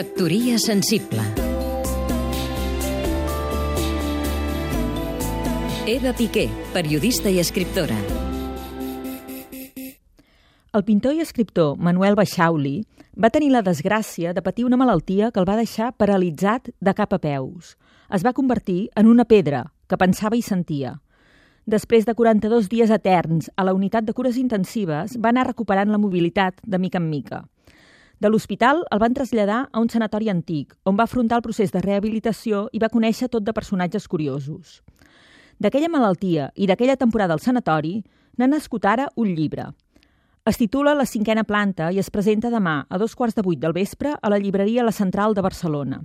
Factoria sensible Eva Piqué, periodista i escriptora El pintor i escriptor Manuel Baixauli va tenir la desgràcia de patir una malaltia que el va deixar paralitzat de cap a peus. Es va convertir en una pedra que pensava i sentia. Després de 42 dies eterns a la unitat de cures intensives, va anar recuperant la mobilitat de mica en mica. De l'hospital el van traslladar a un sanatori antic, on va afrontar el procés de rehabilitació i va conèixer tot de personatges curiosos. D'aquella malaltia i d'aquella temporada al sanatori n'ha nascut ara un llibre. Es titula La cinquena planta i es presenta demà a dos quarts de vuit del vespre a la llibreria La Central de Barcelona.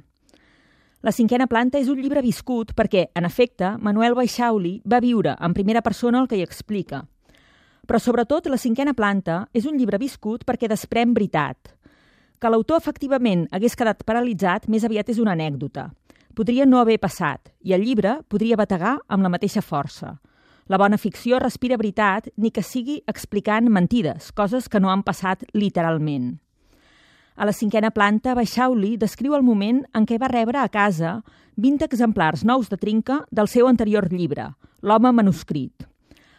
La cinquena planta és un llibre viscut perquè, en efecte, Manuel Baixauli va viure en primera persona el que hi explica. Però, sobretot, La cinquena planta és un llibre viscut perquè desprèn veritat, que l'autor efectivament hagués quedat paralitzat més aviat és una anècdota. Podria no haver passat, i el llibre podria bategar amb la mateixa força. La bona ficció respira veritat, ni que sigui explicant mentides, coses que no han passat literalment. A la cinquena planta, Baixauli descriu el moment en què va rebre a casa 20 exemplars nous de trinca del seu anterior llibre, L'home manuscrit.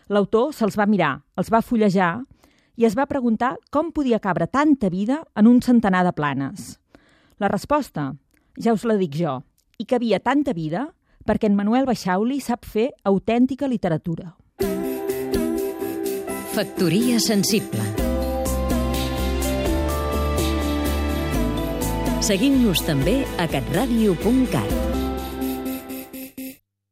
L'autor se'ls va mirar, els va fullejar i es va preguntar com podia cabre tanta vida en un centenar de planes. La resposta, ja us la dic jo, hi cabia tanta vida perquè en Manuel Baixauli sap fer autèntica literatura. Factoria sensible Seguim-nos també a catradio.cat